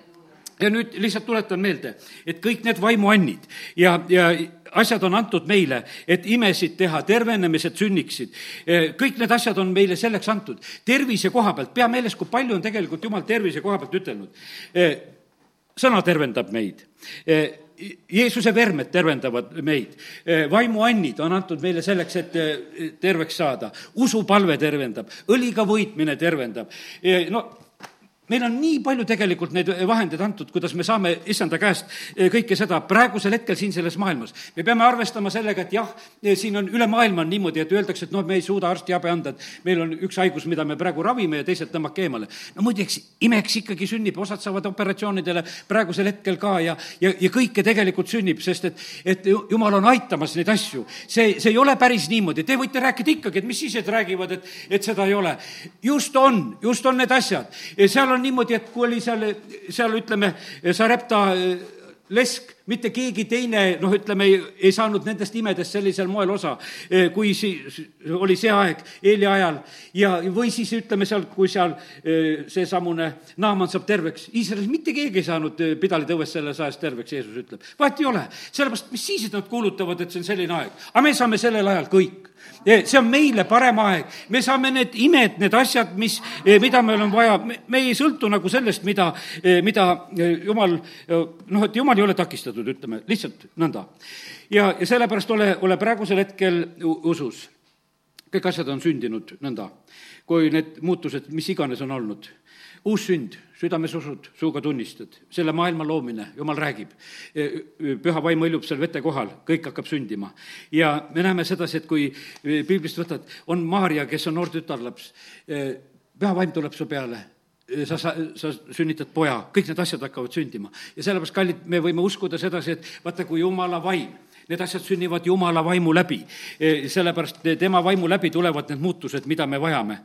Speaker 1: ja nüüd lihtsalt tuletan meelde, et kõik need vaimuannid ja, ja asjad on antud meile, et imesid teha, tervenemised sünniksid. kõik need asjad on meile selleks antud. tervise koha pealt, pea meeles, kui palju on tegelikult Jumal tervise koha pealt ütelnud. sõna tervendab meid Jeesuse vermed tervendavad meid, vaimuannid on antud meile selleks, et terveks saada, usupalve tervendab, õliga võitmine tervendab. no meil on nii palju tegelikult neid vahendeid antud, kuidas me saame issanda käest eh, kõike seda praegusel hetkel siin selles maailmas. me peame arvestama sellega, et jah, eh, siin on üle maailma on niimoodi, et öeldakse, et noh, me ei suuda arstiabi anda, et meil on üks haigus, mida me praegu ravime ja teised tõmmake eemale. no muideks, imeks ikkagi sünnib, osad saavad operatsioonidele praegusel hetkel ka ja, ja, ja kõike tegelikult sünnib, sest et, et jumal on aitamas neid asju. see, see ei ole päris niimoodi, te võite rääkida ikkagi, et mis siis, et räägivad, et, et seda ei ole. just on, just on need asjad, seal on niimoodi, et kui oli seal, seal ütleme, Sarepta lesk, mitte keegi teine, noh, ütleme, ei saanud nendest imedest sellisel moel osa, kui siis oli see aeg Eeli ajal. Ja, või siis ütleme seal, kui seal seesamune Naaman saab terveks, Iisraelis mitte keegi ei saanud pidalitõuest selles ajas terveks, Jeesus ütleb. vahet ei ole, sellepärast mis siis, et nad kuulutavad, et see on selline aeg, aga me saame sellel ajal kõik see on meile parem aeg, me saame need imed, need asjad, mis, mida meil on vaja, me ei sõltu nagu sellest, mida, mida jumal, noh, et jumal ei ole takistatud, ütleme, lihtsalt nõnda. ja, ja sellepärast ole, ole praegusel hetkel usus. kõik asjad on sündinud nõnda, kui need muutused, mis iganes on olnud. uus sünd südames usud, suuga tunnistad, selle maailma loomine, jumal räägib. E, püha vaim hõljub seal vete kohal, kõik hakkab sündima. ja me näeme sedasi, et kui e, piiblist võtad, on Maarja, kes on noor tütarlaps, e, püha vaim tuleb su peale sa, sa, sa sünnitad poja, kõik need asjad hakkavad sündima. ja sellepärast, kallid, me võime uskuda sedasi, et vaata, kui jumala vaim Need asjad sünnivad Jumala vaimu läbi. E, sellepärast tema vaimu läbi tulevad need muutused, mida me vajame.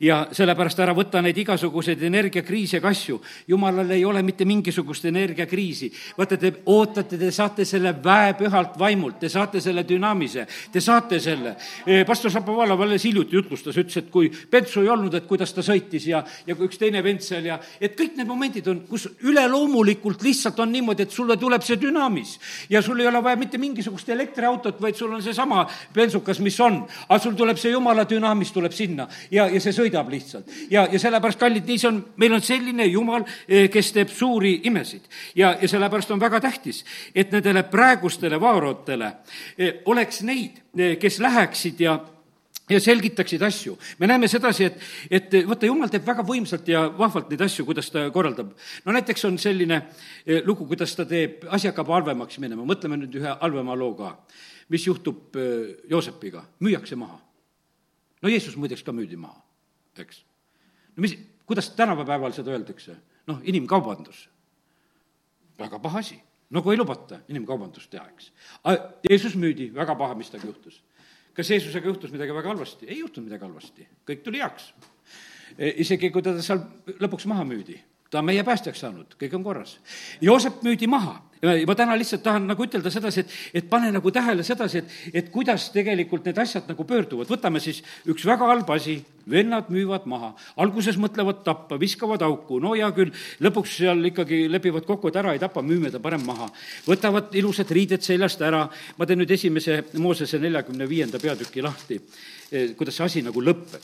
Speaker 1: ja sellepärast ära võta neid igasuguseid energiakriise ka asju. Jumalal ei ole mitte mingisugust energiakriisi. vaata, te ootate, te saate selle väe pühalt vaimult, te saate selle dünamise, te saate selle. E, pastor Šapovalov alles hiljuti jutlustas, ütles, et kui Pentsu ei olnud, et kuidas ta sõitis ja, ja kui üks teine vend seal ja et kõik need momendid on, kus üleloomulikult lihtsalt on niimoodi, et sulle tuleb see dünaamis ja sul ei ole vaja mitte mingi mingisugust elektriautot, vaid sul on seesama bensukas, mis on. aga sul tuleb see jumala dünaamis tuleb sinna ja, ja see sõidab lihtsalt. ja, ja sellepärast, kallid, nii see on, meil on selline jumal, eh, kes teeb suuri imesid. ja, ja sellepärast on väga tähtis, et nendele praegustele vaarotele eh, oleks neid, eh, kes läheksid ja ja selgitaksid asju. me näeme sedasi, et, et vaata, jumal teeb väga võimsalt ja vahvalt neid asju, kuidas ta korraldab. no näiteks on selline eh, lugu, kuidas ta teeb, asi hakkab halvemaks minema, mõtleme nüüd ühe halvema loo ka. mis juhtub eh, Joosepiga, müüakse maha. no Jeesus muideks ka müüdi maha, eks. no mis, kuidas tänapäeval seda öeldakse? noh, inimkaubandus. väga paha asi nagu ei lubata inimkaubandust teha, eks. Jeesus müüdi, väga paha, mis temaga juhtus kas Jeesusega juhtus midagi väga halvasti? ei juhtunud midagi halvasti, kõik tuli heaks. E, isegi kui teda seal lõpuks maha müüdi, ta on meie päästjaks saanud, kõik on korras. Joosep müüdi maha ma täna lihtsalt tahan nagu ütelda sedasi, et, et pane nagu tähele sedasi, et, et kuidas tegelikult need asjad nagu pöörduvad. võtame siis üks väga halb asi, vennad müüvad maha, alguses mõtlevad tappa, viskavad auku, no hea küll, lõpuks seal ikkagi lepivad kokku, et ära ei tapa, müüme ta parem maha. võtavad ilusad riided seljast ära, ma teen nüüd esimese Moosese neljakümne viienda peatüki lahti, eh, kuidas see asi nagu lõpeb.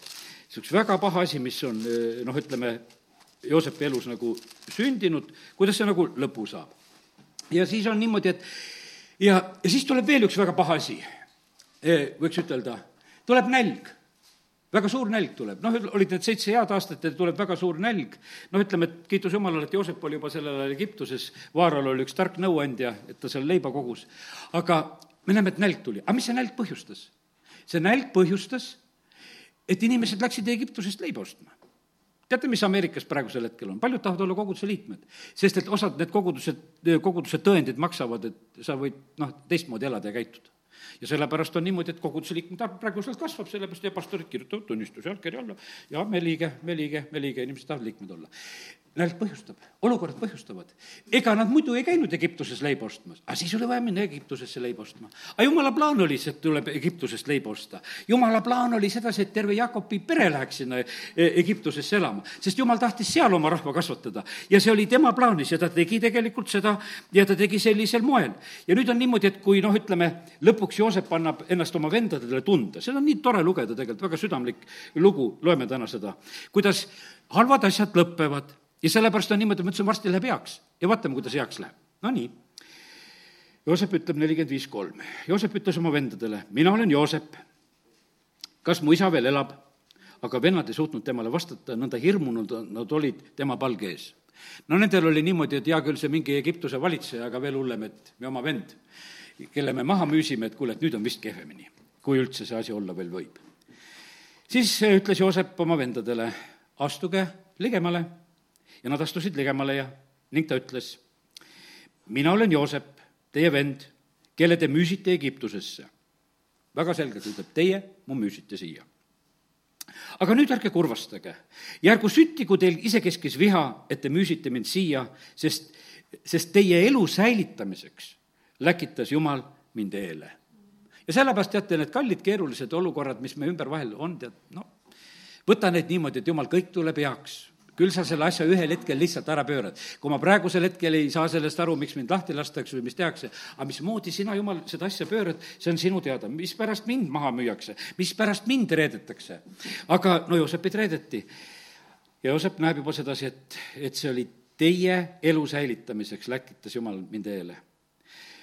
Speaker 1: see üks väga paha asi, mis on eh, noh, ütleme, Joosepi elus nagu sündinud, kuidas see nagu lõpu saab. ja siis on niimoodi, et ja, ja siis tuleb veel üks väga paha asi, e, võiks ütelda, tuleb nälg väga suur nälg tuleb, noh, olid need seitse head aastat ja tuleb väga suur nälg. noh, ütleme, et kiitus Jumalale, et Joosep oli juba sellel ajal Egiptuses, Vaaral oli üks tark nõuandja, et ta seal leiba kogus. aga me näeme, et nälg tuli, aga mis see nälg põhjustas? see nälg põhjustas, et inimesed läksid Egiptusest leiba ostma teate, mis Ameerikas praegusel hetkel on? paljud tahavad olla koguduse liikmed, sest et osad need kogudused, koguduse tõendid maksavad, et sa võid noh, teistmoodi elada ja käituda. ja sellepärast on niimoodi, et koguduse liikmete arv praeguselt kasvab, sellepärast ja pastorid kirjutavad tunnistuse allkirja alla ja me liige, me liige, me liige, inimesed tahavad liikmed olla nälg põhjustab, olukorrad põhjustavad. ega nad muidu ei käinud Egiptuses leiba ostmas, aga siis oli vaja minna Egiptusesse leiba ostma. aga jumala plaan oli see, et tuleb Egiptusest leiba osta. jumala plaan oli sedasi, et terve Jakobi pere läheks sinna e, Egiptusesse elama, sest jumal tahtis seal oma rahva kasvatada. ja see oli tema plaanis ja ta tegi tegelikult seda ja ta tegi sellisel moel. ja nüüd on niimoodi, et kui noh, ütleme, lõpuks Joosep annab ennast oma vendadele tunda, seda on nii tore lugeda tegelikult, väga südamlik lugu, loeme täna seda, kuidas halvad asjad lõpevad ja sellepärast on niimoodi, ma ütlesin, varsti läheb heaks ja vaatame, kuidas heaks läheb. Nonii. Joosep ütleb nelikümmend viis kolm. Joosep ütles oma vendadele, mina olen Joosep. kas mu isa veel elab? aga vennad ei suutnud temale vastata, nõnda hirmunud nad olid tema palge ees. no nendel oli niimoodi, et hea küll, see mingi Egiptuse valitseja, aga veel hullem, et me oma vend, kelle me maha müüsime, et kuule, et nüüd on vist kehvemini, kui üldse see asi olla veel võib. siis ütles Joosep oma vendadele, astuge ligemale ja nad astusid ligemale ja ning ta ütles, mina olen Joosep, teie vend, kelle te müüsite Egiptusesse. väga selgelt ütleb, teie mu müüsite siia. aga nüüd ärge kurvastage ja ärgu süttigu teil isekeskis viha, et te müüsite mind siia, sest sest teie elu säilitamiseks läkitas Jumal mind eele. ja sellepärast teate, need kallid keerulised olukorrad, mis me ümber vahel on, tead, noh, võta neid niimoodi, et Jumal, kõik tuleb heaks küll sa selle asja ühel hetkel lihtsalt ära pöörad. kui ma praegusel hetkel ei saa sellest aru, miks mind lahti lastakse või mis tehakse, aga mismoodi sina, jumal, seda asja pöörad, see on sinu teada, mispärast mind maha müüakse, mispärast mind reedetakse. aga no Joosepit reedeti. ja Joosep näeb juba sedasi, et, et see oli teie elu säilitamiseks, läkitas Jumal mind eele.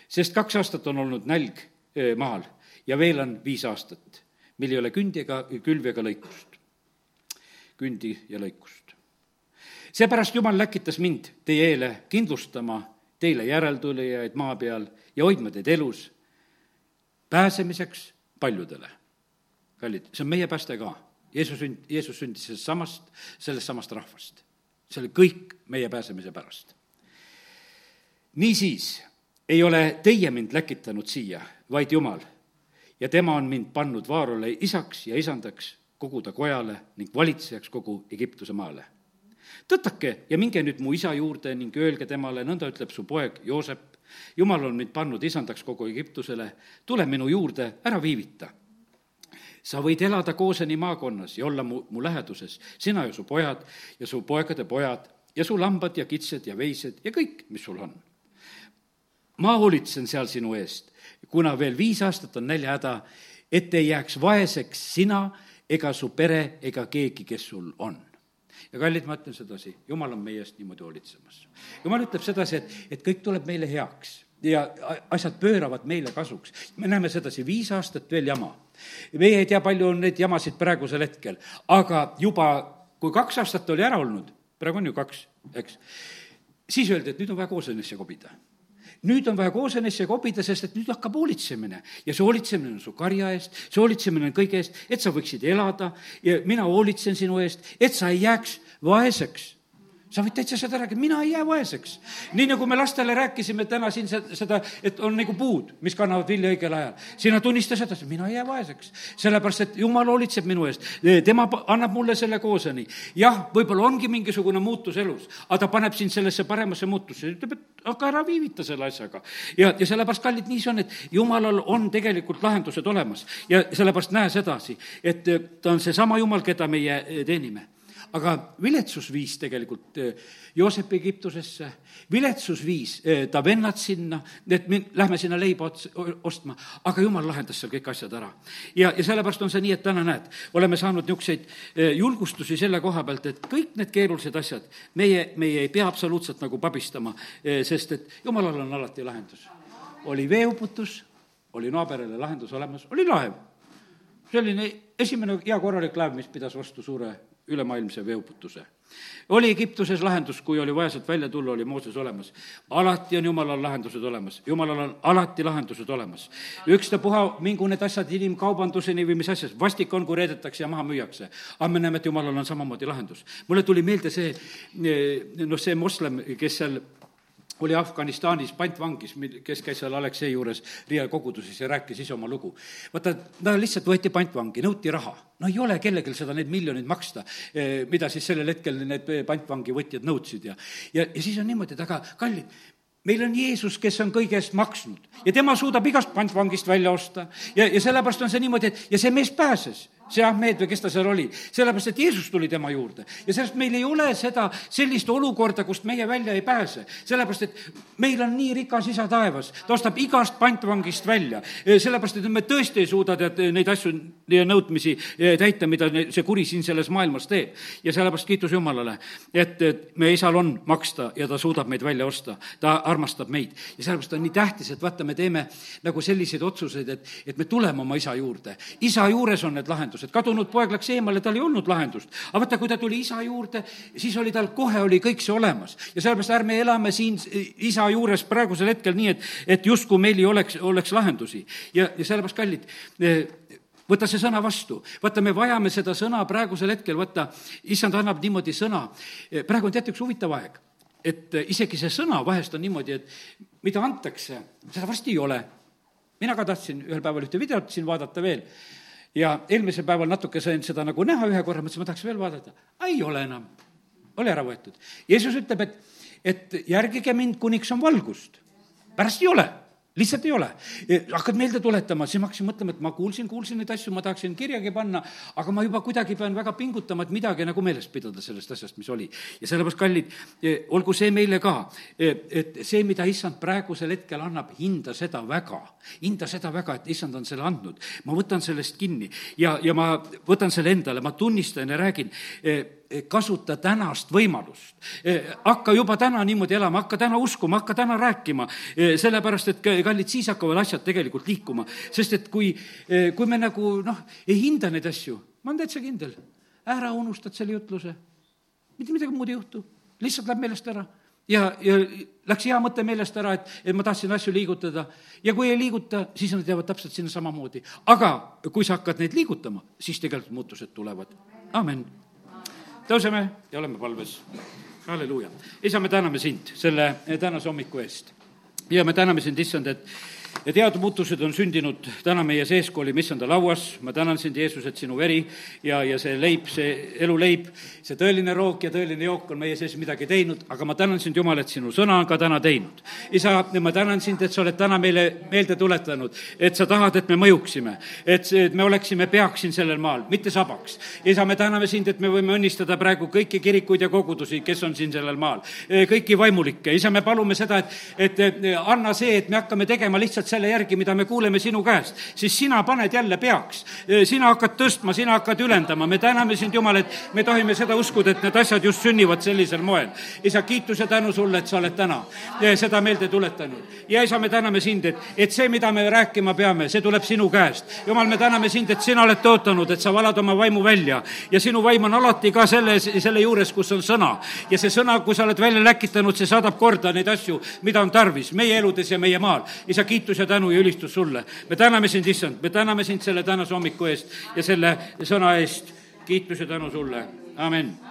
Speaker 1: sest kaks aastat on olnud nälg eh, maal ja veel on viis aastat, mil ei ole kündi ega külvi ega lõikust. kündi ja lõikust seepärast Jumal läkitas mind teie eele kindlustama teile järeltulijaid maa peal ja hoidma teid elus, pääsemiseks paljudele. kallid, see on meie pääste ka. Jeesus sünd-, Jeesus sündis sellest samast, sellest samast rahvast. see oli kõik meie pääsemise pärast. niisiis ei ole teie mind läkitanud siia, vaid Jumal. ja tema on mind pannud Vaarole isaks ja isandaks kogu ta kojale ning valitsejaks kogu Egiptuse maale tõtake ja minge nüüd mu isa juurde ning öelge temale, nõnda ütleb su poeg Joosep, jumal on mind pannud isandaks kogu Egiptusele, tule minu juurde, ära viivita. sa võid elada Kooseni maakonnas ja olla mu, mu läheduses, sina ja su pojad ja su poegade pojad ja su lambad ja kitsed ja veised ja kõik, mis sul on. ma hoolitsen seal sinu eest, kuna veel viis aastat on näljahäda, et ei jääks vaeseks sina ega su pere ega keegi, kes sul on ja kallid, ma ütlen sedasi, jumal on meie eest niimoodi hoolitsemas. jumal ütleb sedasi, et, et kõik tuleb meile heaks ja asjad pööravad meile kasuks. me näeme sedasi, viis aastat veel jama. meie ei tea, palju on neid jamasid praegusel hetkel, aga juba kui kaks aastat oli ära olnud, praegu on ju kaks, eks, siis öeldi, et nüüd on vaja koosenisse kobida nüüd on vaja koosenesse kobida, sest et nüüd hakkab hoolitsemine. ja see hoolitsemine on su karja eest, see hoolitsemine on kõige eest, et sa võiksid elada ja mina hoolitsen sinu eest, et sa ei jääks vaeseks sa võid täitsa seda rääkida, mina ei jää vaeseks. nii nagu me lastele rääkisime täna siin seda, et on nagu puud, mis kannavad vilja õigel ajal. sina tunnista seda, mina ei jää vaeseks. sellepärast, et jumal hoolitseb minu eest, tema annab mulle selle kooseni. jah, võib-olla ongi mingisugune muutus elus, aga ta paneb sind sellesse paremasse muutusse, ütleb, et hakka ära viivita selle asjaga. ja, ja sellepärast, kallid, nii see on, et jumalal on tegelikult lahendused olemas ja sellepärast näe sedasi, et ta on seesama jumal, keda meie teenime aga viletsus viis tegelikult eh, Joosep Egiptusesse, viletsus viis eh, ta vennad sinna, et me lähme sinna leiba ots-, ostma, aga jumal lahendas seal kõik asjad ära. ja, ja sellepärast on see nii, et täna näed, oleme saanud niisuguseid eh, julgustusi selle koha pealt, et kõik need keerulised asjad, meie, meie ei pea absoluutselt nagu pabistama, sest et jumalal on alati lahendus. oli veeuputus, oli Noaperele lahendus olemas, oli laev. selline esimene hea korralik laev, mis pidas vastu suure ülemaailmse veeuputuse. oli Egiptuses lahendus, kui oli vaja sealt välja tulla, oli Mooses olemas. alati on jumalal lahendused olemas, jumalal on alati lahendused olemas. ükstapuha, mingu need asjad inimkaubanduseni või mis asjas, vastik on, kui reedetakse ja maha müüakse. aga me näeme, et jumalal on samamoodi lahendus. mulle tuli meelde see, noh, see moslem, kes seal oli Afganistanis pantvangis, kes käis seal Aleksei juures Riia koguduses ja rääkis ise oma lugu. vaata, ta lihtsalt võeti pantvangi, nõuti raha. no ei ole kellelgi seda, neid miljoneid maksta, eh, mida siis sellel hetkel need pantvangi võtjad nõudsid ja ja, ja siis on niimoodi, et aga kallid, meil on Jeesus, kes on kõige eest maksnud ja tema suudab igast pantvangist välja osta ja, ja sellepärast on see niimoodi, et ja see mees pääses see Ahmed või kes ta seal oli, sellepärast et Jeesus tuli tema juurde. ja sellest meil ei ole seda, sellist olukorda, kust meie välja ei pääse. sellepärast, et meil on nii rikas isa taevas, ta ostab igast pantvangist välja. sellepärast, et me tõesti ei suuda tead neid asju ja nõudmisi e, täita, mida see kuri siin selles maailmas teeb. ja sellepärast kiitus Jumalale, et, et meie isal on maksta ja ta suudab meid välja osta. ta armastab meid ja sellepärast on nii tähtis, et vaata, me teeme nagu selliseid otsuseid, et, et me tuleme oma isa juurde. isa juures on need lahendused lahendused, kadunud poeg läks eemale, tal ei olnud lahendust. aga vaata, kui ta tuli isa juurde, siis oli tal kohe, oli kõik see olemas. ja sellepärast ärme elame siin isa juures praegusel hetkel nii, et, et justkui meil ei oleks, oleks lahendusi. ja, ja sellepärast, kallid, eh, võta see sõna vastu. vaata, me vajame seda sõna praegusel hetkel, vaata, issand annab niimoodi sõna. Eh, praegu on teate üks huvitav aeg, et isegi see sõna vahest on niimoodi, et mida antakse, seda varsti ei ole. mina ka tahtsin ühel päeval ühte videot siin vaadata veel ja eelmisel päeval natuke sain seda nagu näha ühe korra, mõtlesin, ma tahaks veel vaadata. ei ole enam, oli ära võetud. Jeesus ütleb, et, et järgige mind, kuniks on valgust. pärast ei ole lihtsalt ei ole. hakkad meelde tuletama, siis ma hakkasin mõtlema, et ma kuulsin, kuulsin neid asju, ma tahaksin kirjagi panna, aga ma juba kuidagi pean väga pingutama, et midagi nagu meeles pidada sellest asjast, mis oli. ja sellepärast, kallid, olgu see meile ka, et see, mida issand praegusel hetkel annab, hinda seda väga. hinda seda väga, et issand on selle andnud. ma võtan sellest kinni ja, ja ma võtan selle endale, ma tunnistan ja räägin kasuta tänast võimalust. hakka juba täna niimoodi elama, hakka täna uskuma, hakka täna rääkima, sellepärast et kallid, siis hakkavad asjad tegelikult liikuma. sest et kui, kui me nagu noh, ei hinda neid asju, ma olen täitsa kindel, ära unustad selle jutluse. mitte midagi muud ei juhtu, lihtsalt läheb meelest ära ja, ja läks hea mõte meelest ära, et, et ma tahtsin asju liigutada ja kui ei liiguta, siis nad jäävad täpselt sinna samamoodi. aga kui sa hakkad neid liigutama, siis tegelikult muutused tulevad. amen tõuseme ja oleme palves. halleluuja. isa, me täname sind selle tänase hommiku eest ja me täname sind, issand, et ja teadmuutused on sündinud täna meie sees, kui olime issanda lauas, ma tänan sind, Jeesus, et sinu veri ja, ja see leib, see eluleib, see tõeline rook ja tõeline jook on meie sees midagi teinud, aga ma tänan sind, Jumal, et sinu sõna on ka täna teinud. isa, ma tänan sind, et sa oled täna meile meelde tuletanud, et sa tahad, et me mõjuksime, et, et me oleksime peaks siin sellel maal, mitte sabaks. isa, me täname sind, et me võime õnnistada praegu kõiki kirikuid ja kogudusi, kes on siin sellel maal, kõiki vaimulikke, isa, me palume seda, et, et anna see, et me hakkame tegema lihtsalt selle järgi, mida me kuuleme sinu käest, siis sina paned jälle peaks. sina hakkad tõstma, sina hakkad ülendama, me täname sind, Jumal, et me tohime seda uskuda, et need asjad just sünnivad sellisel moel. isa, kiitus ja tänu sulle, et sa oled täna seda meelde tuletanud. ja isa, me täname sind, et, et see, mida me rääkima peame, see tuleb sinu käest. Jumal, me täname sind, et sina oled tõotanud, et sa valad oma vaimu välja ja sinu vaim on alati ka selle, selle juures, kus on sõna. ja see sõna, kui sa oled välja läkitanud, see saadab korda neid asju, mida on tarvis meie eludes ja meie maal. isa, kiitus ja tänu ja ülistus sulle. me täname sind, issand, me täname sind selle tänase hommiku eest ja selle sõna eest. kiitus ja tänu sulle, amin